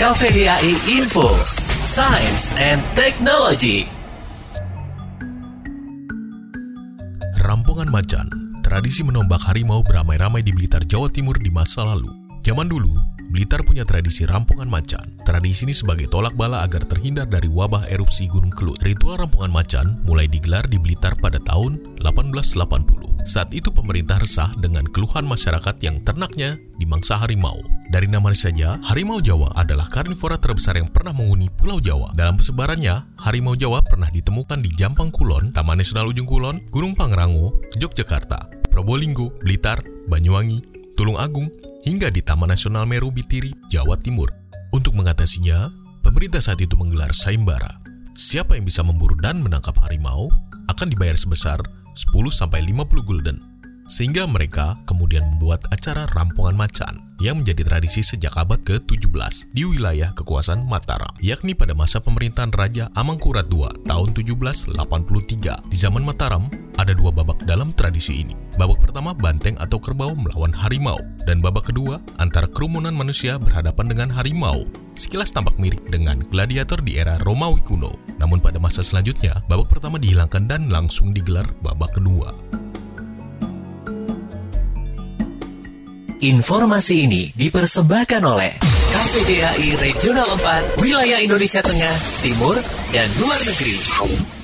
KVDAI Info, Science and Technology. Rampungan Macan, tradisi menombak harimau beramai-ramai di Blitar, Jawa Timur di masa lalu. Zaman dulu, Blitar punya tradisi rampungan macan. Tradisi ini sebagai tolak bala agar terhindar dari wabah erupsi Gunung Kelut. Ritual rampungan macan mulai digelar di Blitar pada tahun 1880. Saat itu pemerintah resah dengan keluhan masyarakat yang ternaknya dimangsa harimau. Dari namanya saja, harimau Jawa adalah karnivora terbesar yang pernah menghuni Pulau Jawa. Dalam persebarannya, harimau Jawa pernah ditemukan di Jampang Kulon, Taman Nasional Ujung Kulon, Gunung Pangrango, Yogyakarta, Probolinggo, Blitar, Banyuwangi, Tulung Agung, hingga di Taman Nasional Meru Bitiri, Jawa Timur. Untuk mengatasinya, pemerintah saat itu menggelar sayembara. Siapa yang bisa memburu dan menangkap harimau akan dibayar sebesar 10-50 gulden. Sehingga mereka kemudian membuat acara rampungan macan yang menjadi tradisi sejak abad ke-17 di wilayah kekuasaan Mataram, yakni pada masa pemerintahan Raja Amangkurat II tahun 1783. Di zaman Mataram, ada dua babak dalam tradisi ini. Babak pertama banteng atau kerbau melawan harimau, dan babak kedua antara kerumunan manusia berhadapan dengan harimau. Sekilas tampak mirip dengan gladiator di era Romawi kuno. Namun pada masa selanjutnya, babak pertama dihilangkan dan langsung digelar babak kedua. Informasi ini dipersembahkan oleh KVDAI Regional 4, Wilayah Indonesia Tengah, Timur, dan Luar Negeri.